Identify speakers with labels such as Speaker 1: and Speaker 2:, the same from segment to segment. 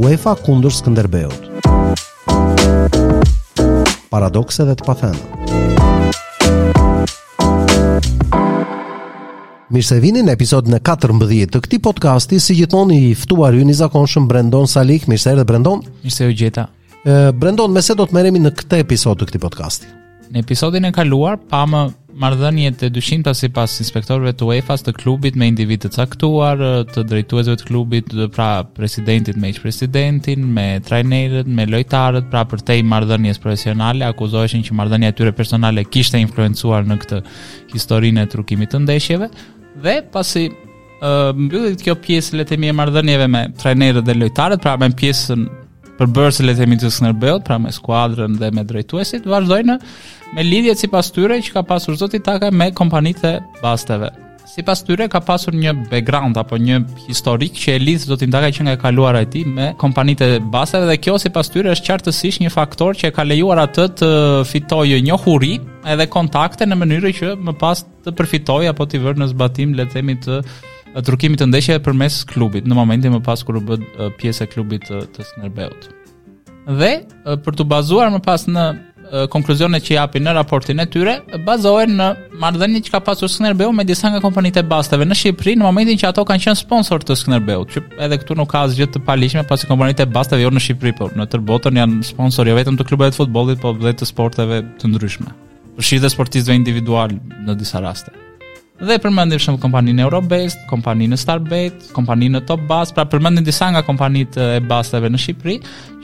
Speaker 1: UEFA kundër Skënderbeut. Paradokse dhe të pathëna. Mirë se vini në episodin e 14 të këtij podcasti, si gjithmonë i ftuar ynë i zakonshëm Brendon Salik, mirë se erdhe Brendon.
Speaker 2: Mirë se u gjeta.
Speaker 1: Brendon, me se do të merremi në këtë episod të këtij podcasti?
Speaker 2: Në episodin e kaluar, pamë marrëdhëniet e dyshimta sipas inspektorve të UEFA të klubit me individë të caktuar, të drejtuesve të klubit, pra presidentit me zëvendëspresidentin, me trajnerët, me lojtarët, pra përtej marrëdhënies profesionale, akuzoheshin që marrëdhënia e tyre personale kishte influencuar në këtë historinë e trukimit të ndeshjeve, dhe pasi uh, mbyllet kjo pjesë le të themi e marrëdhënieve me trajnerët dhe lojtarët, pra me pjesën përbërëse le të themi të Skënderbeut, pra me skuadrën dhe me drejtuesit, vazhdojnë me lidhjet sipas tyre që ka pasur zoti Takaj me kompanitë e basteve. Sipas tyre ka pasur një background apo një historik që e lidh zotin Takaj që nga e kaluara e tij me kompanitë e basteve dhe kjo sipas tyre është qartësisht një faktor që e ka lejuar atë të fitojë njohuri edhe kontakte në mënyrë që më pas të përfitojë apo t'i vërë në zbatim le të themi të trukimit të ndeshjeve përmes klubit në momentin më pas kur u bë pjesë e klubit të, të Skënderbeut. Dhe për t'u bazuar më pas në konkluzionet që japin në raportin e tyre, bazohen në marrëdhëniet që ka pasur Skënderbeu me disa nga kompanitë e basteve në Shqipëri në momentin që ato kanë qenë sponsorë të Skënderbeut, që edhe këtu nuk ka asgjë të paligjshme pasi kompanitë e basteve jo në Shqipëri, por në tërë botën janë sponsorë jo vetëm të klubeve të futbollit, por edhe të sporteve të ndryshme. përfshirë dhe sportistëve individualë në disa raste. Dhe përmendin shumë kompaninë Eurobest, kompaninë Starbet, kompaninë Top Bast, pra përmendin disa nga kompanitë e basteve në Shqipëri,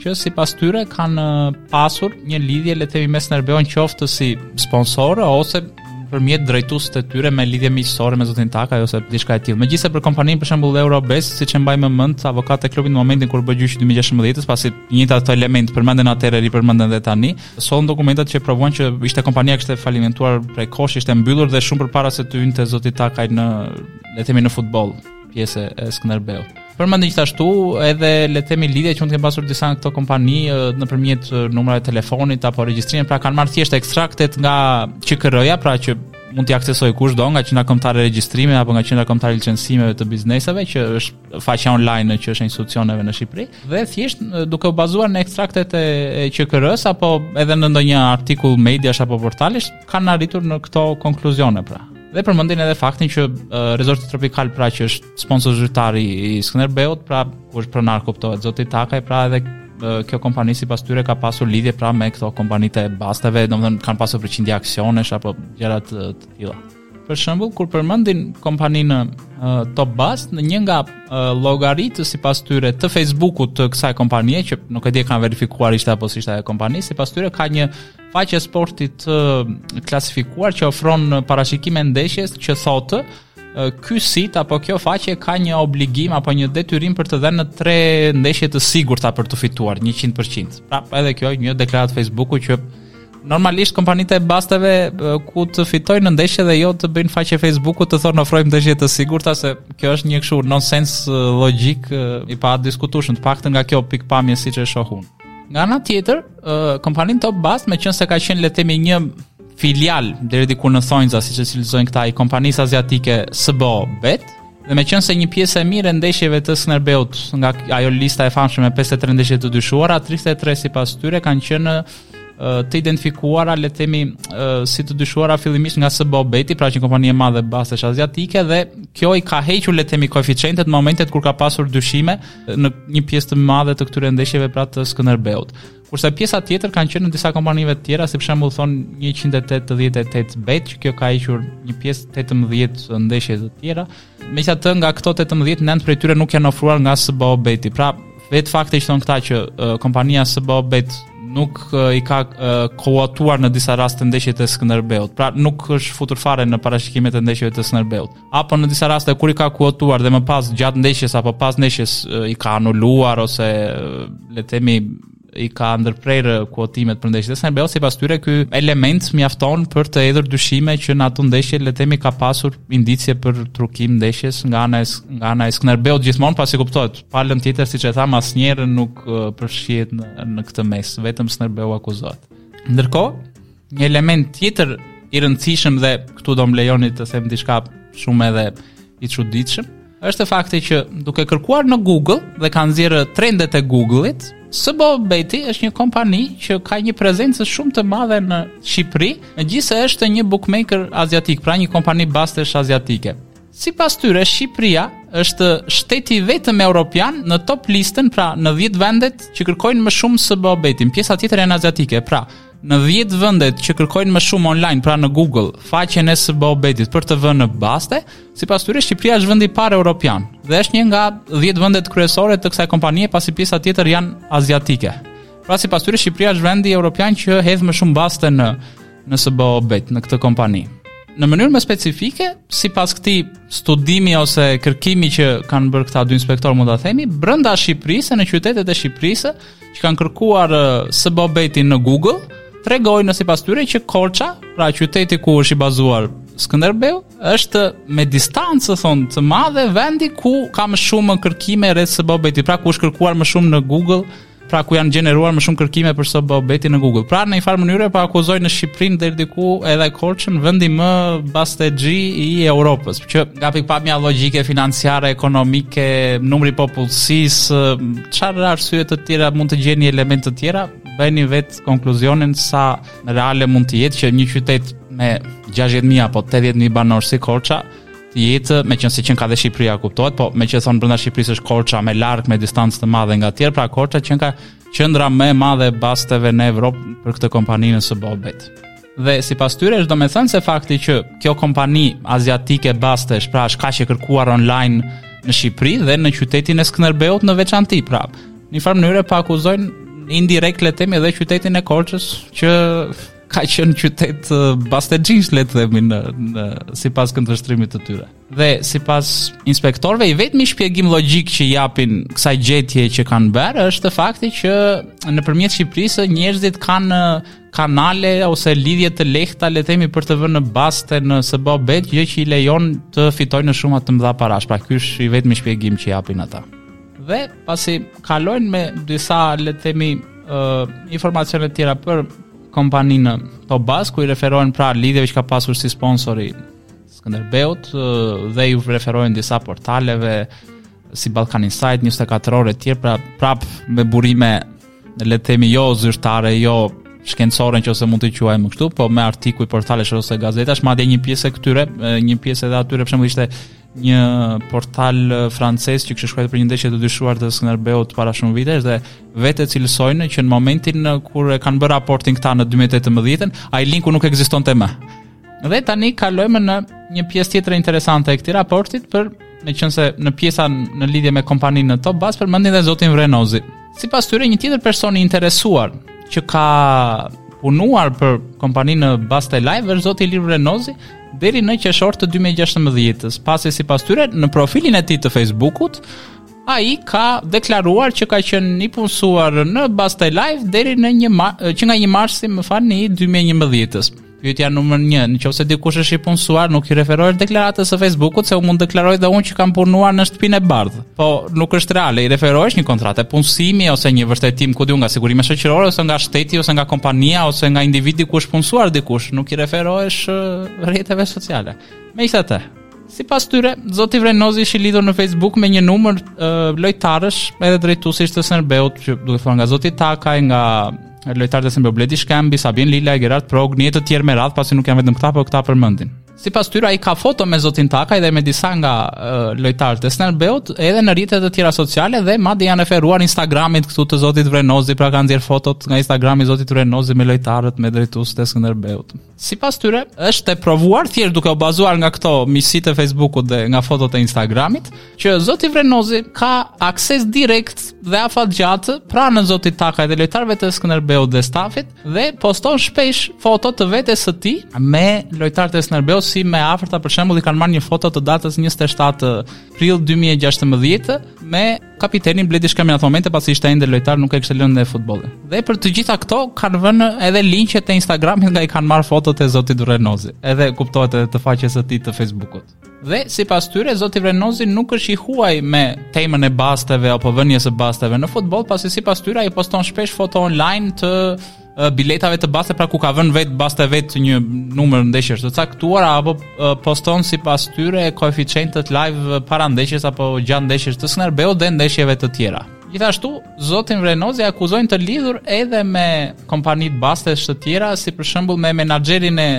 Speaker 2: që sipas tyre kanë pasur një lidhje le të themi me Skënderbeun qoftë si sponsorë ose përmjet drejtuesve të tyre me lidhje miqësore me zotin Takaj ose diçka e tillë. Megjithëse për kompaninë për shembull Eurobest, siç e mbaj më mend, avokatët e klubit në momentin kur u bë gjyqi 2016, pasi të njëjtat elemente përmenden atëherë i përmenden edhe tani, Sollën dokumentat që provonin që ishte kompania kishte falimentuar prej kohësh, ishte mbyllur dhe shumë përpara se të hynte zoti Takaj në le të themi në futboll pjesë e Skënderbeut. Përmendin gjithashtu edhe le të themi lidhje që mund të kenë pasur disa nga këto kompani nëpërmjet numrave të telefonit apo regjistrimit, pra kanë marrë thjesht ekstraktet nga QKR-ja, pra që mund t'i aksesojë kushdo nga qendra kombëtare e regjistrimit apo nga qendra kombëtare e licencimeve të bizneseve që është faqja online që është e institucioneve në Shqipëri dhe thjesht duke u bazuar në ekstraktet e, e QKR-së apo edhe në ndonjë artikull mediash apo portalesh kanë arritur në këto konkluzione pra. Dhe përmendin edhe faktin që uh, Resorti Tropikal pra që është sponsor zyrtar i, i Skënderbeut, pra ku është pronar kuptohet zoti Takaj, pra edhe kjo kompani sipas tyre ka pasur lidhje pra me këto kompanitë e basteve, domethënë kanë pasur përqindje aksionesh apo gjëra të tilla. Për shembull, kur përmendin kompaninë uh, Top Bast, në një nga uh, llogaritë sipas tyre të Facebookut të kësaj kompanie që nuk e di kanë verifikuar ishte apo s'ishte ajo kompani, sipas tyre ka një faqe sporti të klasifikuar që ofron parashikime ndeshjes që thotë ky sit apo kjo faqe ka një obligim apo një detyrim për të dhënë tre ndeshje të sigurta për të fituar 100%. Pra, edhe kjo një deklaratë Facebooku që normalisht kompanitë e basteve duan të fitojnë në ndeshje dhe jo të bëjnë faqe Facebooku të thonë ofrojmë ndeshje të sigurta se kjo është një kështu nonsens logjik i padiskutueshëm të paktën nga kjo pikëpamje siç e shoh unë. Nga ana tjetër, kompaninë Top Bast meqenëse ka qenë le të themi një filial deri diku në thonjëza siç e cilësojnë këta i kompanisë aziatike SBO Bet, Dhe meqenëse një pjesë e mirë e ndeshjeve të Skënderbeut nga ajo lista e famshme me 53 ndeshje të dyshuara, 33 sipas tyre kanë qenë të identifikuara le të themi si të dyshuara fillimisht nga SBO Beti, pra që është një kompani e madhe bastesh aziatike dhe kjo i ka hequr le të themi koeficientet në momentet kur ka pasur dyshime në një pjesë të madhe të këtyre ndeshjeve pra të Skënderbeut. Kurse pjesa tjetër kanë qenë në disa kompani të tjera, si për shembull thonë 188 Bet, që kjo ka hequr një pjesë 18 ndeshje të tjera, Megjithatë, nga këto 18, nëntë prej tyre nuk janë ofruar nga SBO Beti. Pra, vetë fakti që thonë këta që uh, kompania SBO Bet nuk uh, i ka uh, kuotuar në disa raste ndeshjet e Skënderbeut. Pra nuk është futur fare në parashikimet e ndeshjeve të Skënderbeut. Apo në disa raste kur i ka kuotuar dhe më pas gjatë ndeshjes apo pas ndeshjes uh, i ka anuluar ose uh, le të themi i ka ndërprerë kuotimet për ndeshjet e Skënderbeut, sipas tyre ky element mjafton për të hedhur dyshime që në ato ndeshje le të themi ka pasur indicje për trukim ndeshjes nga ana e nga ana e Skënderbeut gjithmonë pasi kuptohet. Pala tjetër siç e thamë asnjëherë nuk përfshihet në, në këtë mes, vetëm Skënderbeu akuzohet. Ndërkohë, një element tjetër i rëndësishëm dhe këtu do më lejoni të them diçka shumë edhe i çuditshëm, Është fakti që duke kërkuar në Google dhe kanë nxjerrë trendet e Google-it, SBO Beti është një kompani që ka një prezencë shumë të madhe në Shqipëri, megjithëse është një bookmaker aziatik, pra një kompani bastesh aziatike. Sipas tyre, Shqipëria është shteti i vetëm europian në top listën, pra në 10 vendet që kërkojnë më shumë SBO Betin, pjesa tjetër janë aziatike, pra Në 10 vendet që kërkojnë më shumë online, pra në Google, faqen e SBO Betit për të vënë baste, sipas tyre Shqipëria është vendi i parë europian dhe është një nga 10 vendet kryesore të kësaj kompanie, pasi pjesa tjetër janë aziatike. Pra sipas tyre Shqipëria është vendi europian që hedh më shumë baste në në SBO Bet, në këtë kompani. Në mënyrë më specifike, sipas këtij studimi ose kërkimi që kanë bërë këta dy inspektorë, mund ta themi, brenda Shqipërisë, në qytetet e Shqipërisë, që kanë kërkuar SBO Betin në Google, tregojnë sipas tyre që Korça, pra qyteti ku është i bazuar Skënderbeu, është me distancë thonë të madhe vendi ku ka më shumë kërkime rreth SBO Betit, pra ku është kërkuar më shumë në Google, pra ku janë gjeneruar më shumë kërkime për SBO Betin në Google. Pra në një farë mënyre po akuzojnë Shqipërinë deri diku edhe Korçën vendi më bastexhi i Europës, që nga pikëpamja logjike financiare, ekonomike, numri i popullsisë, Çfarë arsye të tjera mund të gjeni elementë të tjera? Bëni vetë konkluzionin sa reale mund të jetë që një qytet me 60.000 apo 80.000 banorë si Korça të jetë, meqenëse qenka dhe Shqipëria kuptohet, po meqë thonë brenda Shqipërisë është Korça me larg, me distancë të madhe nga të tjerët, pra Korça qenka qendra më e madhe e basteve në Evropë për këtë kompaninë SBO Bet. Dhe sipas tyre është domethënë se fakti që kjo kompani aziatike bastesh pra është kaq e kërkuar online në Shqipëri dhe në qytetin e Skënderbeut në veçanti pra në një farë mënyre po akuzojnë indirekt le të themi edhe qytetin e Korçës që ka qenë qytet bastexhinjsh le të themi në, në sipas këndvështrimit të tyre. Dhe sipas inspektorëve i vetmi shpjegim logjik që japin kësaj gjetje që kanë bërë është fakti që nëpërmjet Shqipërisë njerëzit kanë uh, kanale ose lidhje të lehta le të themi për të vënë baste në SBO bet, gjë që i lejon të fitojnë shuma të mëdha parash. Pra ky është i vetmi shpjegim që japin ata. Dhe pasi kalojnë me disa le të themi uh, informacione të tjera për kompaninë Tobas ku i referohen pra lidhjeve që ka pasur si sponsori Skënderbeut dhe iu referohen disa portaleve si Balkan Insight 24 orë etj, pra prap me burime le të themi jo zyrtare, jo shkencore nëse mund të quajmë kështu, po me artikuj portalesh ose gazetash, madje një pjesë e këtyre, një pjesë edhe atyre për shembull ishte një portal francez që kishte shkruar për një ndeshje të dyshuar të Skënderbeut para shumë vitesh dhe vetë cilësojnë që në momentin kur e kanë bërë raportin këta në 2018-ën, ai linku nuk ekzistonte më. Dhe tani kalojmë në një pjesë tjetër interesante e këtij raporti por meqenëse te pjesa në lidhje me kompaninë Top Bast përmendin dhe zotin Vrenozi. Sipas tyre, një tjetër person i interesuar që ka punuar për kompaninë Baste Live është zoti Ilir Vrenozi deri në qershor të 2016-ës, pasi sipas tyre në profilin e tij të Facebookut, ai ka deklaruar që ka qenë i punësuar në Baste Live deri në një që nga një marsi më falni i 2011-ës. Pyetja numër 1, në qoftë se dikush është i punësuar, nuk i referohesh deklaratës së Facebookut se u mund të deklaroj dhe unë që kam punuar në shtëpinë e bardhë. Po, nuk është reale, i referohesh një kontrate punësimi ose një vërtetim ku di unë nga sigurimet shoqërore ose nga shteti ose nga kompania ose nga individi ku është punësuar dikush, nuk i referohesh rrjeteve sociale. Megjithatë, sipas tyre, zoti Vrenozi ishi lidhur në Facebook me një numër uh, lojtarësh edhe drejtuesish të Skënderbeut, që duhet të thonë nga zoti Takaj, nga Lojtarët e Skënderbeut, Bledi Shkëmbi, Sabien Lilaj, Gerhard Progni e të tjerë me radhë, pasi nuk janë vetëm këta, por këta përmendin. Sipas tyre ai ka foto me Zotin Takaj dhe me disa nga uh, lojtarët e Skënderbeut edhe në rrjete të tjera sociale dhe madje janë referuar Instagramit këtu të Zotit Vrenozi, pra kanë nxjerrë fotot nga Instagrami i Zotit Vrenozi me lojtarët me drejtuesit e Skënderbeut. Sipas tyre, është e provuar thjesht duke u bazuar nga këto miqësitë e Facebookut dhe nga fotot e Instagramit, që zoti Vrenozi ka akses direkt dhe afatgjatë pranë zotit Takaj dhe lojtarëve të Skënderbeut dhe stafit dhe poston shpesh foto të vetes së tij me lojtarët e Skënderbeut si më e afërta për shembull i kanë marrë një foto të datës 27 prill 2016 me Kapitenin Bledi Shkëmbi në ato momente pasi ishte ende lojtar nuk e kishte lënë dhe futbollin. Dhe për të gjitha këto kanë vënë edhe linqet e Instagramit nga i kanë marrë fotot e zotit Vrenozi, edhe kuptohet edhe të faqes së tij të Facebookut. Dhe sipas tyre zoti Vrenozi nuk është i huaj me temën e basteve apo vënies së basteve në futboll, pasi sipas tyre ai poston shpesh foto online të biletave të basteve pra ku ka vënë vetë baste vetë një numër ndeshjesh të caktuar apo poston sipas tyre koeficientët live para ndeshjes apo gjatë ndeshjes të Skënderbeut dhe ndeshjeve të tjera. Gjithashtu, zotin Vrenozi akuzojnë të lidhur edhe me kompani bastesh të tjera, si për shembull me menaxherin e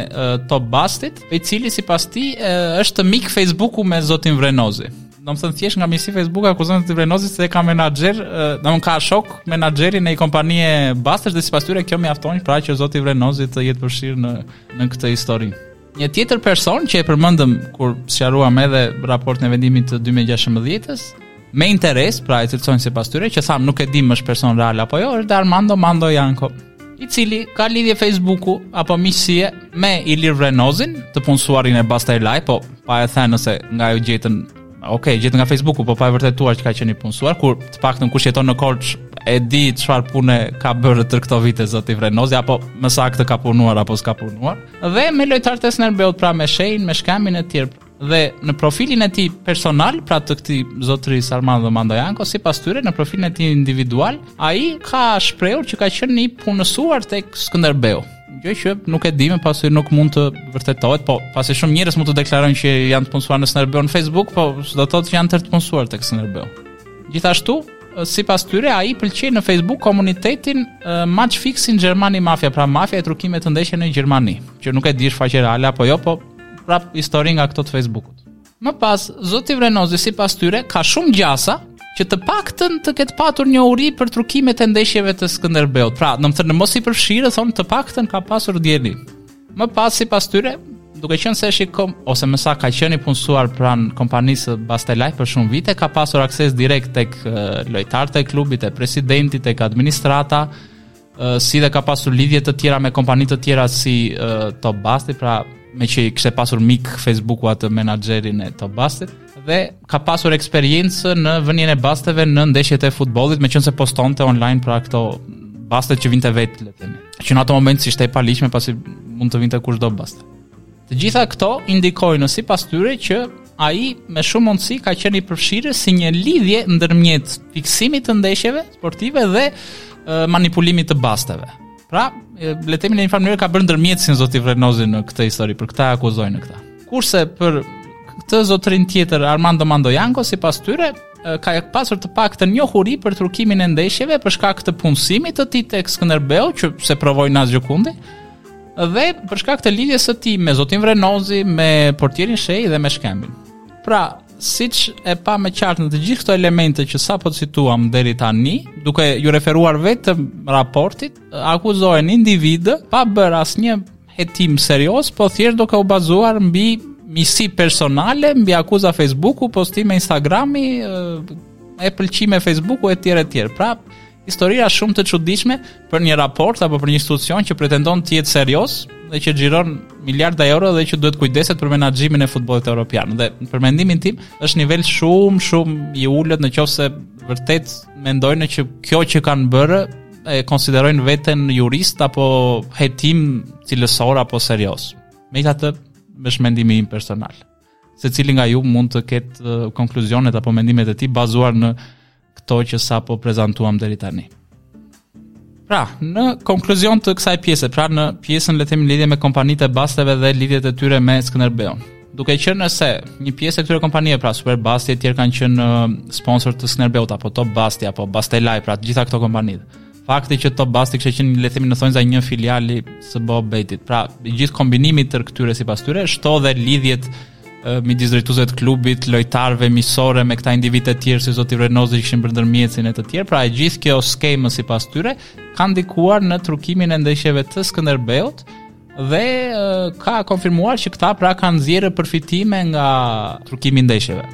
Speaker 2: Top Bastit, i cili sipas tij është mik Facebooku me zotin Vrenozi. Domethënë thjesht nga miqësi Facebooku akuzojnë zotin Vrenozi se ka menaxher, domethënë ka shok menaxherin e një kompanie bastesh dhe sipas tyre kjo mjafton pra që zoti Vrenozi të jetë përfshirë në në këtë histori. Një tjetër person që e përmendëm kur sqaruam edhe raportin e vendimit të 2016-s, me interes, pra e cilësojnë sipas tyre që thamë nuk e dimë është person real apo jo, është Armando Mando Janko. i cili ka lidhje Facebooku apo miqësie me Ilir Vrenozin, të punësuarin e Baste Live, po pa e thënë se nga e gjetën, ok, gjetën nga Facebooku, po pa e vërtetuar që ka qenë i punësuar, kur të paktën kush jeton në Korçë e di çfarë pune ka bërë tërë këto vite zoti Vrenozi apo më saktë ka punuar apo s'ka punuar dhe me lojtarët e Skënderbeut pra me Shehin, me Shkëmbin e tjerë. Dhe në profilin e tij personal, pra të këtij zotëris Armando Mandojanko, sipas tyre në profilin e tij individual, ai ka shprehur që ka qenë i punësuar tek Skënderbeu gjë që nuk e dimë pasi nuk mund të vërtetohet, po pasi shumë njerëz mund të deklarojnë që janë të punësuar në Snerbeu në Facebook, po s'do të thotë që janë të punësuar tek Skënderbeu. Gjithashtu, sipas tyre ai pëlqen në Facebook komunitetin uh, Match Fixing Germany Mafia, pra mafia e trukimeve të ndeshjeve në Gjermani, që nuk e di është faqe reale apo jo, po prap histori nga këto të Facebookut. Më pas, zoti Vrenozi sipas tyre ka shumë gjasa që të paktën të ketë patur njohuri për trukimet e ndeshjeve të Skënderbeut. Pra, domethënë, në mos i përfshirë, thonë të paktën ka pasur dijeni. Më pas, sipas tyre, duke qenë se e shikon ose me sa ka qenë i punësuar pranë kompanisë Bastelaj për shumë vite, ka pasur akses direkt tek lojtarët e klubit, te presidenti, tek administrata, si dhe ka pasur lidhje të tjera me kompani të tjera si Top Basti, pra meqë kishte pasur mik Facebooku atë menaxherin e Top Bastit, dhe ka pasur eksperiencë në vënien e basteve në ndeshjet e futbolit, meqenëse postonte online pra këto bastet që vinte vetë, le të themi. Që në atë moment s'ishte e paligjshme, pasi mund të vinte kushdo baste. Të gjitha këto indikojnë sipas tyre që ai me shumë mundësi ka qenë i përfshirë si një lidhje ndërmjet fiksimit të ndeshjeve sportive dhe manipulimit të basteve. Pra, le të themi në një farë mënyrë ka bërë ndërmjetësin zoti Vrenozi në këtë histori, për këtë akuzojnë në këtë. Kurse për këtë zotërinë tjetër Armando Mandojanko sipas tyre ka pasur të paktën njohuri për trukimin e ndeshjeve për shkak të punësimit të tij tek Skënderbeu që s'e provojnë asgjëkundi, Dhe për shkak të lidhjes së tij me zotin Vrenozi, me portierin Shehi dhe me Shkëmbin. Pra, siç e pamë qartë në të gjithë këto elemente që sapo cituam deri tani, duke iu referuar vetëm raportit, akuzohen individë pa bërë asnjë hetim serioz, po thjesht duke u bazuar mbi miqësi personale, mbi akuza Facebooku, postime Instagrami, e pëlqime Facebooku etj etj. Pra, Historira shumë të çuditshme për një raport apo për një institucion që pretendon të jetë serioz dhe që xhiron miliarda euro dhe që duhet kujdeset për menaxhimin e futbollit evropian. Dhe për mendimin tim është nivel shumë shumë i ulët në qoftë se vërtet mendojnë që kjo që kanë bërë e konsiderojnë veten jurist apo hetim cilësor apo serioz. Megjithatë, është mendimi im personal. Secili nga ju mund të ketë konkluzionet apo mendimet e tij bazuar në këto që sapo prezantuam deri tani. Pra, në konkluzion të kësaj pjese, pra në pjesën le të themi lidhje me kompanitë e basteve dhe lidhjet e tyre me Skënderbeun. Duke qenë se një pjesë e këtyre kompanive, pra Super Basti e tjerë kanë qenë uh, sponsor të Skënderbeut apo Top Basti apo Bastelaj, pra të gjitha këto kompanitë. Fakti që Top Basti kishte qenë le të themi në thonjza një filial i SBOBET-it. Pra, gjithë kombinimi i këtyre sipas tyre shto dhe lidhjet midis drejtuesve të klubit, lojtarëve miqësore me këta individë të tjerë si zoti Vrenozi që kishin bërë ndërmjetësin e të tjerë, pra e gjithë kjo skemë sipas tyre ka ndikuar në trukimin e ndeshjeve të Skënderbeut dhe uh, ka konfirmuar që këta pra kanë nxjerrë përfitime nga trukimi i ndeshjeve.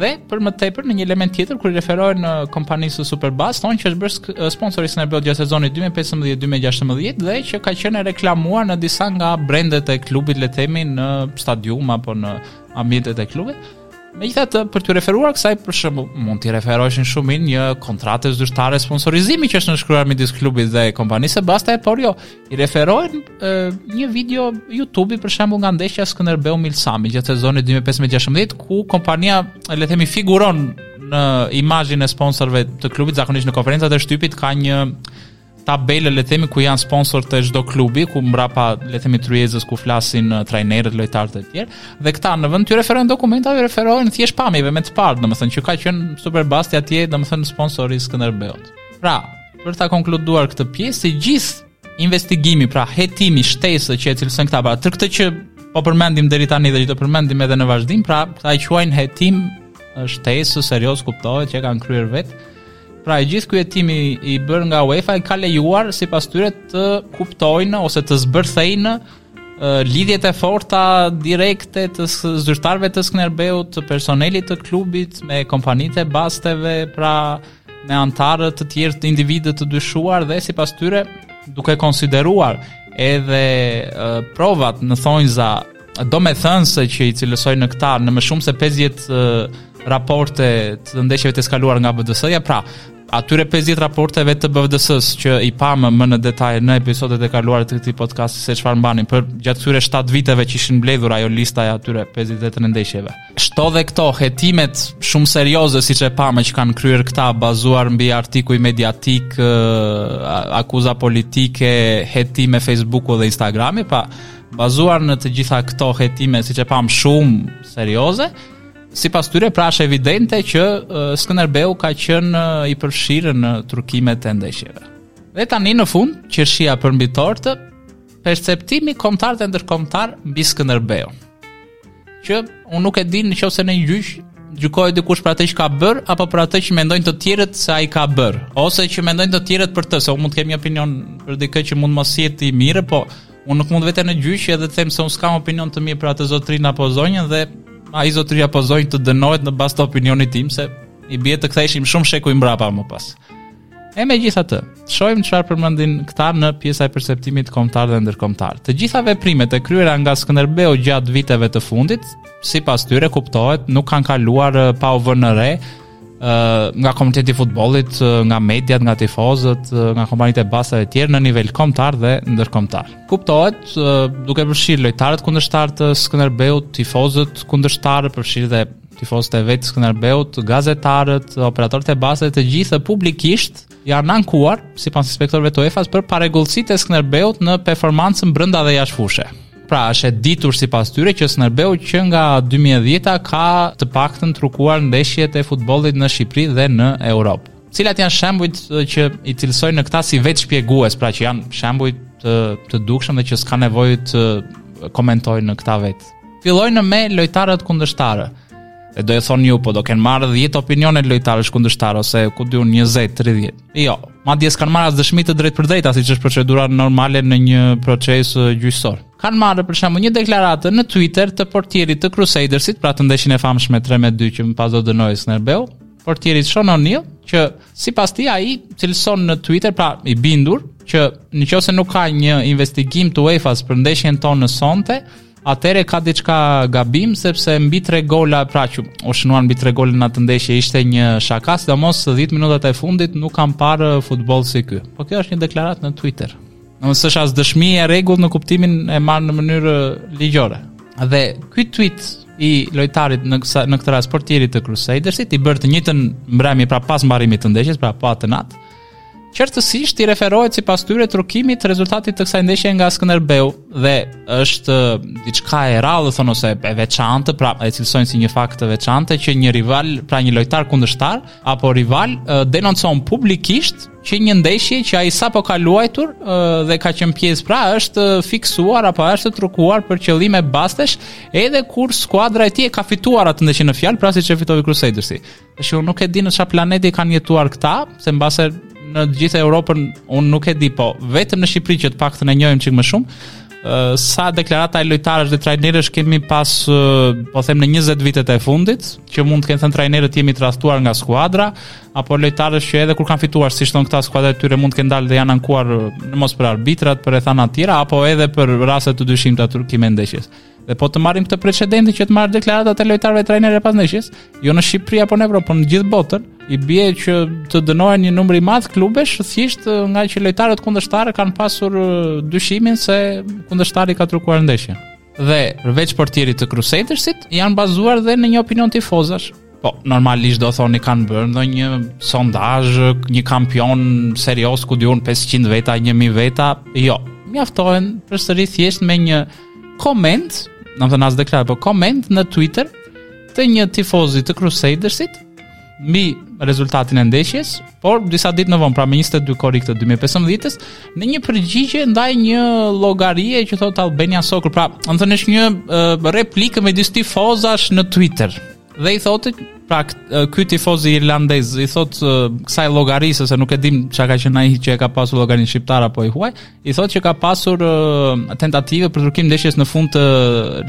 Speaker 2: Dhe për më tepër në një element tjetër kur i referohen kompanisë së Superbast, thonë që është bërë sponsor i Skënderbeut gjatë sezonit 2015-2016 dhe që ka qenë e reklamuar në disa nga brendet e klubit le të themi në stadium apo në ambientet e klubit. Megjithatë, për t'iu referuar kësaj për shembull, mund t'i referoheshin shumë mirë një kontrate zyrtare sponsorizimi që është nënshkruar midis klubit dhe kompanisë së basteve, por jo, I referohen një videoje YouTube-i për shembull nga ndeshja Skënderbeu Milsami gjatë sezonit 2015-16 ku kompania le të themi figuron në imazhin e sponsorëve të klubit zakonisht në konferencat e shtypit ka një tabelë le të themi ku janë sponsorët e çdo klubi ku mbrapa le të themi tryezës ku flasin uh, trajnerët, lojtarët e të tjerë dhe këta në vend t'i referohen dokumentave, i referohen thjesht pamjeve me të parë, domethënë që ka qenë Superbasti atje, domethënë sponsori i Skënderbeut. Pra, Për ta konkluduar këtë pjesë, i gjithë investigimi, pra hetimi, shtesë që e cilësojnë këta pra, tërë këtë që po përmendim deri tani dhe që do përmendim edhe në vazhdim, pra këta e quajnë hetim shtesë serioz kuptohet që kanë kryer vetë. Pra i gjithë ky hetimi i bërë nga UEFA i ka lejuar sipas tyre të kuptojnë ose të zbërthejnë lidhjet e forta direkte të zyrtarëve të Skënderbeut, të personelit të klubit me kompanitë e basteve, pra uh, me anëtarë të tjerë të individëve të dyshuar dhe sipas tyre duke konsideruar edhe uh, provat në thonjza domethënë se që i cilësojnë këta në më shumë se 50 uh, raporte të ndeshjeve të eskaluara nga BFDS-ja, pra atyre 50 raporteve të BFDS-së që i pamë më në detaj në episodet e kaluara të këtij podcasti se çfarë mbanin përgjatë këtyre 7 viteve që ishin mbledhur ajo lista e atyre 50 e tre ndeshjeve. Shto dhe këto hetimet shumë serioze siç e pamë që kanë kryer këta bazuar mbi artikuj mediatikë, akuza politike, hetime Facebooku dhe Instagrami, pra bazuar në të gjitha këto hetime siç e pamë shumë serioze, sipas tyre pra është evidente që Skënderbeu ka qenë i përfshirë në trukimet e ndeshjeve. Dhe tani në fund, qershia përmbi tortë, perceptimi kombëtar dhe ndërkombëtar mbi Skënderbeun. Që unë nuk e di në qoftë se në një gjyq gjykohet dikush për atë që ka bërë apo për atë që mendojnë të tjerët se ai ka bërë, ose që mendojnë të tjerët për të, se unë mund të kem një opinion për dikë që mund të mos jetë i mirë, po unë nuk mund të vete në gjyq edhe të them se unë s'kam opinion të mirë për atë zotërinë apo zonjën dhe ai zotëri apo zonjë të dënohet në bazë të opinionit tim se i bie të ktheheshim shumë shekuj mbrapa më pas. E megjithatë, të shohim çfarë përmendin këta në pjesa e perceptimit kombëtar dhe ndërkombëtar. Të gjitha veprimet e kryera nga Skënderbeu gjatë viteve të fundit, sipas tyre kuptohet, nuk kanë kaluar pa u vënë re, nga komuniteti i futbollit, nga mediat, nga tifozët, nga kompanitë e basteve e të tjerë në nivel kombëtar dhe ndërkombëtar. Kuptohet, duke përshirë lojtarët kundërshtarë të Skënderbeut, tifozët kundërshtarë, përshirë dhe Tifozët e vetë Skënderbeut, gazetarët, operatorët e basteve të gjithë publikisht janë ankuar sipas inspektorëve të UEFA-s për parregullsitë e Skënderbeut në performancën brenda dhe jashtë fushe. Pra, është e ditur sipas tyre që Skënderbeu që nga 2010-a ka të paktën trukuar ndeshjet e futbollit në Shqipëri dhe në Europë. Cilat janë shembujt që i cilësojnë këta si vetëshpjegues, pra që janë shembuj të të dukshëm dhe që s'ka nevojë të komentojnë këta vetë. Fillojnë me lojtarët kundërshtarë. E do thoni ju, po do kenë marrë 10 opinione lojtarësh kundërshtarë, ose ku di unë 20, 30. Jo, madje s'kanë marrë as dëshmi të drejtpërdrejta, siç është procedura normale në një proces gjyqësor. Kanë marrë për shembull një deklaratë në Twitter të portierit të Crusadersit, pra te ndeshja e famshme 3 me 2 që më pas do dënohej Skënderbeu, portierit Sean O'Neill, që Sipas tij ai cilëson në Twitter pra i bindur që në qoftë se nuk ka një investigim të UEFA-s për ndeshjen tonë sonte, atëherë ka diçka gabim sepse mbi tre gola pra që u shënuan mbi tre gola në atë ndeshje ishte një shaka, sidomos 10 minutat e fundit nuk kam parë futboll si ky. Po kjo është një deklaratë në Twitter. Nuk është as dëshmi e rregullt në kuptimin e marrë në mënyrë ligjore. Dhe ky tweet i lojtarit në kësa, në këtë rast portierit të Crusadersit i bërë të njëjtën mbrëmje pra pas mbarimit të ndeshjes, pra po atë natë. Qartësisht i referohet sipas tyre trukimit të rezultatit të kësaj ndeshje nga Skënderbeu dhe është diçka e rrallë thonë ose e veçantë, pra e cilësojnë si një fakt të veçantë që një rival, pra një lojtar kundërshtar apo rival denoncon publikisht që një ndeshje që ai sapo ka luajtur dhe ka qenë pjesë, pra është fiksuar apo është trukuar për qëllime bastesh, edhe kur skuadra e tij ka fituar atë ndeshje në fjalë, pra siç e fitoi Crusadersi. Tash unë nuk e di në çfarë planeti kanë jetuar këta, se mbase në të gjithë Europën unë nuk e di, po vetëm në Shqipëri që të paktën e njohim çik më shumë, sa deklarata lojtarësh dhe trajnerësh kemi pas po them në 20 vitet e fundit që mund të kenë thënë trajnerët jemi tradhtuar nga skuadra apo lojtarësh që edhe kur kanë fituar, siç thonë këta skuadra e tyre mund të kenë dalë dhe janë ankuar në mos për arbitrat, për rrethana të tjera apo edhe për raste të dyshimta të trukimit të ndeshjes. Dhe po të marrim këtë precedentin që të marrim deklaratat e lojtarëve e trajnerëve pas ndeshjes, jo në Shqipëri apo në Evropë, por në gjithë botën, i bie që të dënohen një numër i madh klubesh thjesht ngaqë lojtarët kundërshtarë kanë pasur dyshimin se kundërshtari ka trukuar ndeshjen. dhe përveç portierit të Crusadersit janë bazuar dhe në një opinion tifozash. Po, normalisht do thoni kanë bërë ndonjë një sondazh, një kampion serioz ku di unë 500 veta, 1000 veta. Jo, mjaftohen përsëri thjesht me një koment, domethënë as deklaratë, po koment në Twitter të një tifozi të Crusadersit, mbi rezultatin e ndeshjes, por disa ditë më vonë, pra më 22 korrik të 2015-s, në një përgjigje ndaj një llogarie që thotë Albania Soccer, pra, domethënë është një uh, replikë me midis tifozash në Twitter. Dhe i thotë, pra, ky tifozi irlandez i thotë uh, kësaj llogarisë se nuk e dimë ça ka qenë ai që e ka pasur llogarinë shqiptar apo i huaj, I thotë që ka pasur uh, tentative për trukim ndeshjesh në fund të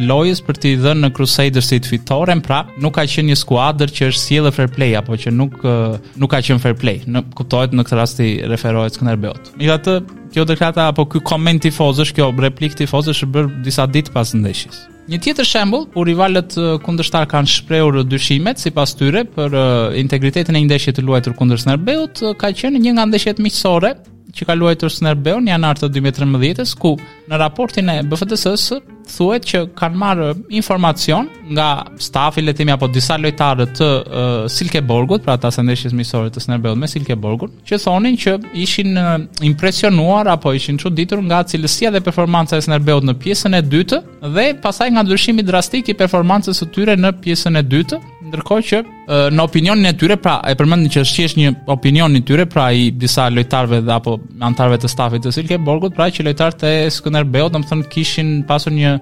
Speaker 2: lojës për t'i dhënë Crusadersit fitoren, pra nuk ka qenë një skuadër që është sjellë fair play apo që nuk uh, nuk ka qenë fair play. Kuptohet në këtë rast i referohet Skënderbeut. Megjithatë, kjo deklarata apo ky koment tifozësh, kjo replikë tifozësh është bërë disa ditë pas ndeshjes. Një tjetër shembull, kur rivalët kundërshtarë kanë shprehur dyshimet sipas tyre për integritetin e një ndeshje të luajtur kundër Skënderbeut, ka qenë një nga ndeshjet miqësore që ka luajtur Skënderbeu në janar të 2013-s, ku në raportin e BFDS-së thuhet që kanë marrë informacion nga stafi le të themi apo disa lojtarë të uh, Silkeborgut, pra pas asaj ndeshjes miqësore të Skënderbeut me Silkeborgun, që thonin që ishin uh, impresionuar apo ishin çuditur nga cilësia dhe performanca e Skënderbeut në pjesën e dytë dhe pastaj nga ndryshimi drastik i performancës së tyre në pjesën e dytë, ndërkohë që në opinionin e tyre, pra e përmendin që është thjesht një opinion i tyre, pra i disa lojtarëve dhe apo anëtarëve të stafit të Silkeborgut, pra që lojtarët e Skënderbeut, domethënë kishin pasur një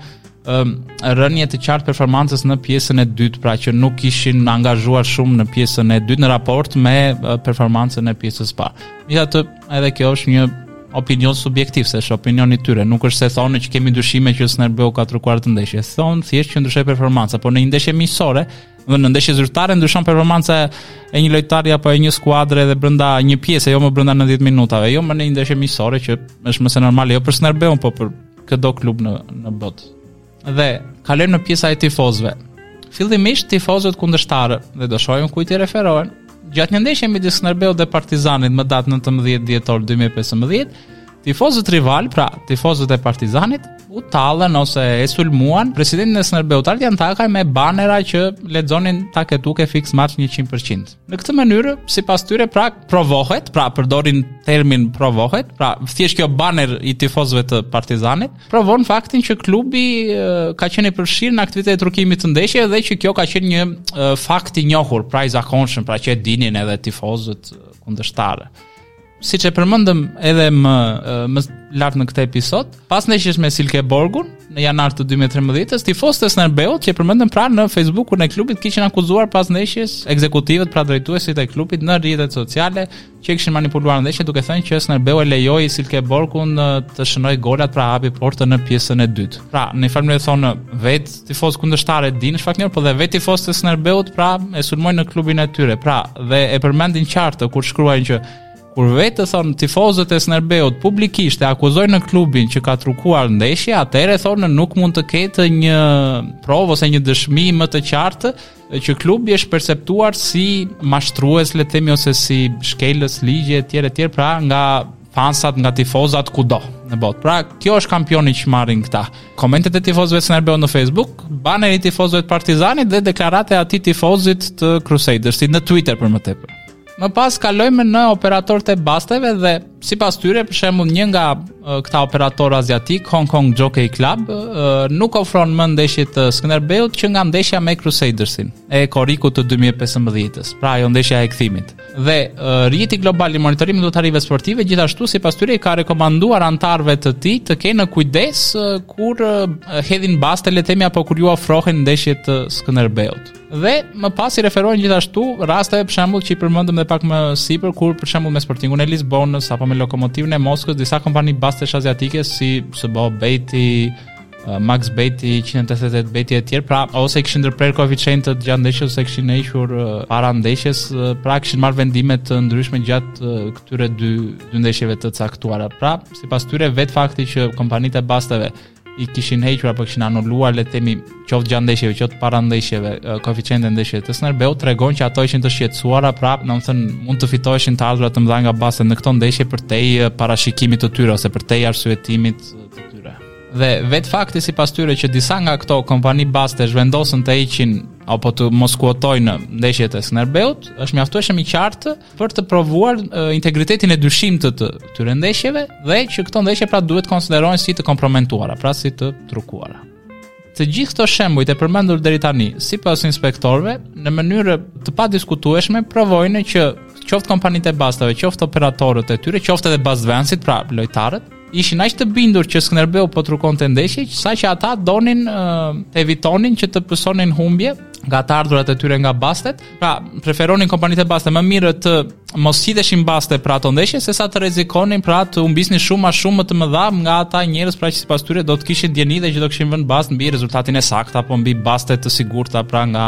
Speaker 2: um, rënie të qartë të performancës në pjesën e dytë, pra që nuk ishin angazhuar shumë në pjesën e dytë në raport me performancën e pjesës së parë. Megjithatë, edhe kjo është një opinion subjektiv, se është opinioni i tyre. Nuk është se thonë që kemi dyshime që Skënderbeu ka trukuar atë ndeshje. Thonë thjesht që ndryshoi performanca, por në një ndeshje miqësore, Dhe në ndeshje zyrtare ndryshon performanca e një lojtari apo e një skuadre edhe brenda një pjese, jo më brenda 90 minutave, jo më në një ndeshje miqësore që është më se normale, jo për Skënderbeun, po për çdo klub në në botë. Dhe kalojmë te pjesa e tifozëve. Fillimisht tifozët kundërshtarë dhe do shohim kujt i referohen. Gjatë një ndeshje midis Skënderbeut dhe Partizanit më datë 19 dhjetor 2015, Tifozët rivalë, pra tifozët e Partizanit, u tallën ose e sulmuan presidentin e Skënderbeut Ardian Takaj me banera që lexonin take tuke fix match 100%. Në këtë mënyrë, sipas tyre pra provohet, pra përdorin termin provohet, pra thjesht kjo baner i tifozëve të Partizanit, provon faktin që klubi ka qenë i përfshirë në aktivitete të trukimit të ndeshjeve dhe që kjo ka qenë një fakt i njohur, pra i zakonshëm, pra që e dinin edhe tifozët kundërshtarë. siç e përmendëm edhe më, më lartë në këtë episod, pas ndeshjes me Silkeborgun, në janar të 2013-s, tifozët e Skënderbeut që e përmendëm pra në Facebookun e klubit kishin akuzuar pas ndeshjes ekzekutivët pra drejtuesit e klubit në rrjetet sociale që kishin manipuluar ndeshjen duke thënë që Skënderbeu e lejoi Silkeborgun të shënojë golat pra hapi portën në pjesën e dytë. Pra, në njëfarë mënyre thonë vetë tifozët kundërshtarë e dinë fare mirë, po dhe vetë tifozët e Skënderbeut pra e sulmojnë klubin e tyre. Pra, dhe e përmendin qartë kur shkruajnë që kur vetë thonë tifozët e Skënderbeut publikisht e akuzojnë klubin që ka trukuar ndeshje, atëherë thonë nuk mund të ketë një provë ose një dëshmi më të qartë që klubi është perceptuar si mashtrues le të themi ose si shkelës ligji etj etj pra nga fansat nga tifozat kudo në botë. Pra, kjo është kampioni që marrin këta. Komentet e tifozëve të Skënderbeut në Facebook, baneri i tifozëve të Partizanit dhe deklarata e atij tifozit të Crusadersit në Twitter për më tepër. Më pas kalojmë në operatorët e basteve dhe sipas tyre, për shembull, një nga këta operatorë aziatikë, Hong Kong Jockey Club, nuk ofron më ndeshje të Skënderbeut që nga ndeshja me Crusadersin e korrikut të 2015-s, pra ajo ndeshja e kthimit. Dhe rrjeti global i monitorimit të lotarive sportive gjithashtu sipas tyre i ka rekomanduar anëtarëve të tij të kenë kujdes kur hedhin baste le të themi apo kur iu ofrohen ndeshje të Skënderbeut. Dhe më pas i referohen gjithashtu rasteve për shembull që i përmendëm edhe pak më sipër kur për shembull me Sportingun e Lisbonës apo me Lokomotivën e Moskës disa kompani bastesh aziatike si SBO Beti, Eh, Max Beti 188 Beti e tjerë, pra ose kishin ndërprerë koeficientët gjatë ndeshjes ose kishin hequr eh, para ndeshjes, eh, pra kishin marrë vendime të ndryshme gjatë këtyre dy dy ndeshjeve të caktuara. Pra, sipas tyre vetë fakti që kompanitë e basteve i kishin hequr apo kishin anuluar le të themi qoftë gjatë ndeshjeve, qoftë para ndeshjeve, koeficientin e ndeshjeve të Skënderbeut tregon që ato ishin të shqetësuara pra, domethënë mund të fitoheshin të ardhura të mëdha nga baste në këto ndeshje përtej parashikimit të tyre ose përtej arsyetimit të tyre. Dhe vetë fakti sipas tyre që disa nga këto kompani bastesh vendosën të heqin apo të mos kuotojnë ndeshjet e Skënderbeut, është mjaftueshëm i qartë për të provuar uh, integritetin e dyshimtë të, të këtyre ndeshjeve dhe që këto ndeshje pra duhet të konsiderohen si të komprometuara, pra si të trukuara. Të gjithë këto shembuj të përmendur deri tani, sipas inspektorëve, në mënyrë të padiskutueshme provojnë që qoftë kompanitë e basteve, qoftë operatorët e tyre, qoftë edhe bastvënësit, pra lojtarët, ishin aq të bindur që Skënderbeu po trukonte ndeshje, saqë ata donin të evitonin që të pësonin humbje nga të ardhurat e tyre nga bastet. Pra, preferonin kompanitë e basteve më mirë të mos hidheshin baste për ato ndeshje sesa të rrezikonin pra të humbisnin shuma shumë më të mëdha nga ata njerëz pra që sipas tyre do të kishin dijeni dhe që do kishin vënë bast mbi rezultatin e saktë apo mbi baste të sigurta pra nga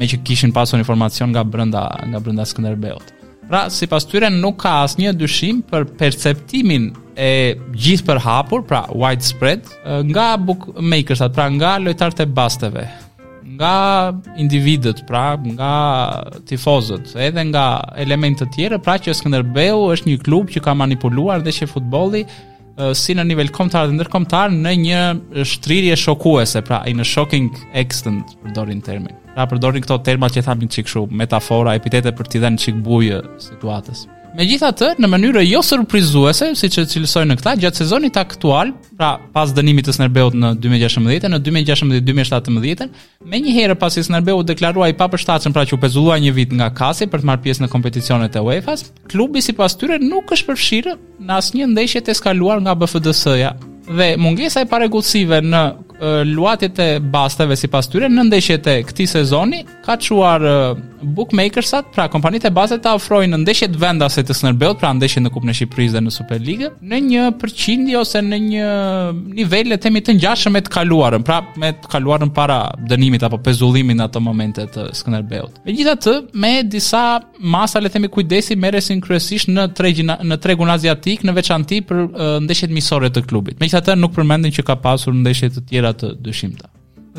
Speaker 2: meqë kishin pasur informacion nga brenda nga brenda Skënderbeut. Pra, sipas tyre nuk ka asnjë dyshim për perceptimin e gjithëpërhapur, pra widespread, nga bookmakersat, pra nga lojtarët e basteve, nga individët, pra nga tifozët, edhe nga elementë të tjerë, pra që Skënderbeu është një klub që ka manipuluar dhe që futbolli si në nivel kombëtar dhe ndërkombëtar në një shtrirje shokuese, pra in a shocking extent përdorin termin. Pra përdorin këto terma që thamë çik kështu, metafora, epitete për t'i dhënë çik bujë situatës. Megjithatë, në mënyrë jo surprizuese, siç e cilësojnë këta gjatë sezonit aktual, pra pas dënimit të Skënderbeut në 2016, në 2016-2017, Menjëherë pasi Skënderbeu u deklarua i papërshtatshëm pra që u pezullua një vit nga CAS-i për të marrë pjesë në kompeticionet e UEFA-s, klubi sipas tyre nuk është përfshirë në asnjë ndeshje të eskaluar nga BFDS-ja. Dhe mungesa e parregullsive në luhatjet e basteve sipas tyre në ndeshjet e këtij sezoni ka çuar bookmakersat, pra kompanitë e basteve t'i ofrojnë ndeshjet vendase të Skënderbeut, pra ndeshjet në Kupën e Shqipërisë dhe në Superligë, në një përqindje ose në një nivel le të themi të ngjashëm me të kaluarën, pra me të kaluarën para dënimit apo pezullimit në ato momente të Skënderbeut. Megjithatë, me disa masa le të themi kujdesi merrnin kryesisht në tregun në tregun aziatik, në veçanti për ndeshjet miqësore të klubit. Megjithatë, nuk përmendin që ka pasur ndeshje të tjera të dyshimta.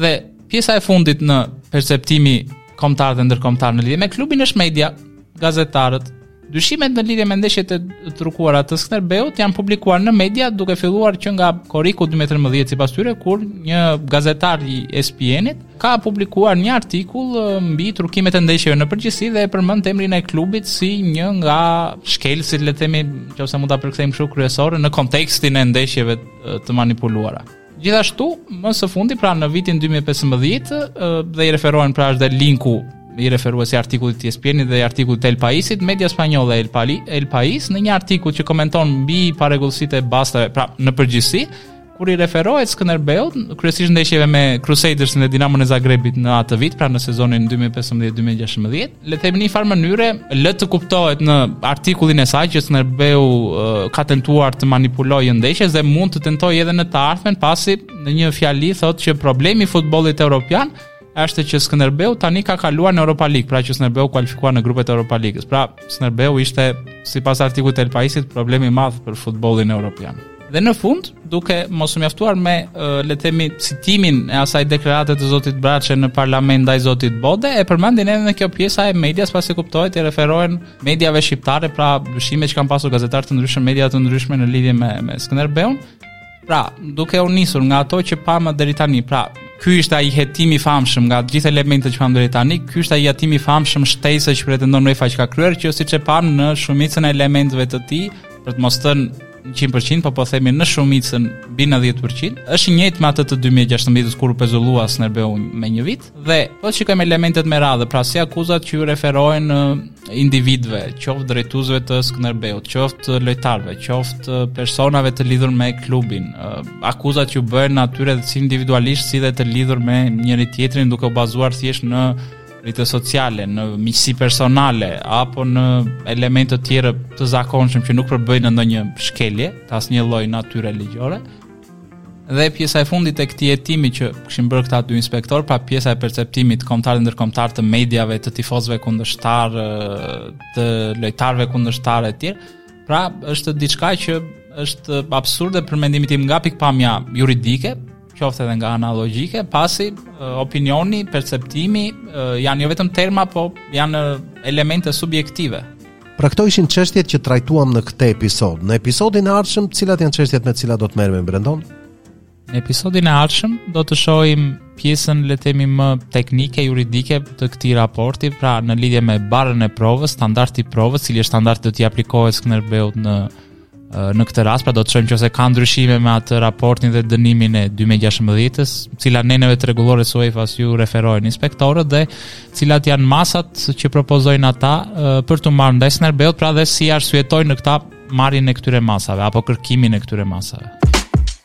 Speaker 2: Dhe pjesa e fundit te perceptimi kombëtar dhe ndërkombëtar në lidhje me klubin është media, gazetarët. Dyshimet në lidhje me ndeshjet e trukuara të Skënderbeut janë publikuar në media duke filluar që nga korriku 2013 sipas tyre kur një gazetar i ESPN-it ka publikuar një artikull mbi trukimet e ndeshjeve në përgjithësi dhe e përmend emrin e klubit si një nga shkelësit le të themi në qoftë se mund ta përkthejmë kështu kryesorë në kontekstin e ndeshjeve të manipuluara. Gjithashtu, më së fundi, pra në vitin 2015, dhe i referohen pra është dhe linku i referuar si artikullit të ESPN-it dhe artikullit të El Paisit, media spanjolle El Pali, El Pais, në një artikull që komenton mbi parregullsitë e basteve, pra në përgjithësi, kur i referohet Skënderbeut, kryesisht ndeshjeve me Crusadersin e Dinamon e Zagrebit në atë vit, pra në sezonin 2015-2016, le të themi në një farë mënyre, lë të kuptohet në artikullin e saj që Skënderbeu uh, ka tentuar të manipulojë ndeshje dhe mund të tentojë edhe në të ardhmen, pasi në një fjali thotë që problemi i futbollit evropian është që Skënderbeu tani ka kaluar në Europa League, pra që Skënderbeu është kualifikuar në grupet e Europa Ligës. Pra, Skënderbeu ishte sipas artikullit të El Paisit problemi i madh për futbollin evropian. Dhe në fund, duke mos u mjaftuar me le të themi citimin e asaj deklarate të zotit Braçe në parlament ndaj zotit Bode, e përmendin edhe te kjo pjesa e medias pasi kuptohet i referohen mediave shqiptare, pra dyshime që kanë pasur gazetarë të ndryshëm, media të ndryshme në lidhje me me Skënderbeun. Pra, duke u nisur nga ato që pamë deri tani, pra Ky ishte ai hetimi i famshëm nga të gjithë elementët që kanë deri tani. Ky ishte ai hetimi i famshëm shtesë që pretendon UEFA që ka kryer, që siç e pamë në shumicën e elementëve të tij, për të mos thënë 100% po po themi në shumicën mbi 90% është i njëjtë me atë të 2016 kur u pezullua Skënderbeu me një vit dhe po të shikojmë elementet me radhë pra si akuzat që ju referohen individëve, qoftë drejtuesve të Skënderbeut, qoftë lojtarëve, qoftë personave të lidhur me klubin, akuzat që ju bëhen atyre si individualisht si dhe të lidhur me njëri-tjetrin duke u bazuar thjesht në rrjete sociale, në miqësi personale apo në elementë të tjerë të zakonshëm që nuk përbëjnë ndonjë shkelje të asnjë lloj natyre ligjore. Dhe pjesa e fundit e këtij hetimi që kishin bërë këta dy inspektorë, pra pjesa e perceptimit kombëtar dhe ndërkombëtar të mediave, të tifozëve kundërshtarë, të lojtarëve kundërshtarë e tjerë, pra është diçka që është absurde për mendimin tim nga pikëpamja juridike, qoftë edhe nga ana logjike, pasi opinioni, perceptimi janë jo vetëm terma, po janë elemente subjektive.
Speaker 1: Pra këto ishin çështjet që trajtuam në këtë episod. Në episodin e ardhshëm, cilat janë çështjet me të cilat do të merremi Brendon?
Speaker 2: Në episodin e ardhshëm do të shohim pjesën le të themi më teknike juridike të këtij raporti, pra në lidhje me barrën e provës, standardi i provës, cili standard do t'i aplikohet Skënderbeut në në këtë rast, pra do të shohim në qoftë se ka ndryshime me atë raportin dhe dënimin e 2016-s, cilave neneve të rregullores së UEFA-s ju referohen inspektorët dhe cilat janë masat që propozojnë ata për t'u marrë ndaj Skënderbeut, pra dhe si e arsyetojnë këta marrjen e këtyre masave apo kërkimin e këtyre masave.